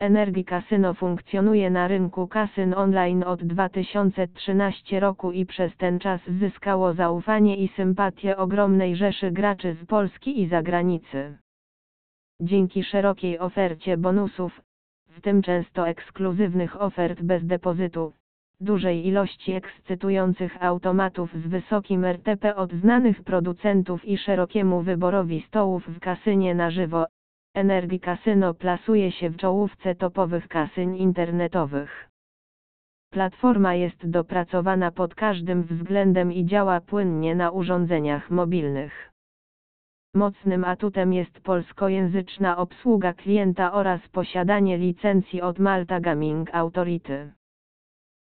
Energy Casino funkcjonuje na rynku kasyn online od 2013 roku i przez ten czas zyskało zaufanie i sympatię ogromnej rzeszy graczy z Polski i zagranicy. Dzięki szerokiej ofercie bonusów, w tym często ekskluzywnych ofert bez depozytu, dużej ilości ekscytujących automatów z wysokim RTP od znanych producentów i szerokiemu wyborowi stołów w kasynie na żywo, Energy Casino plasuje się w czołówce topowych kasyn internetowych. Platforma jest dopracowana pod każdym względem i działa płynnie na urządzeniach mobilnych. Mocnym atutem jest polskojęzyczna obsługa klienta oraz posiadanie licencji od Malta Gaming Authority.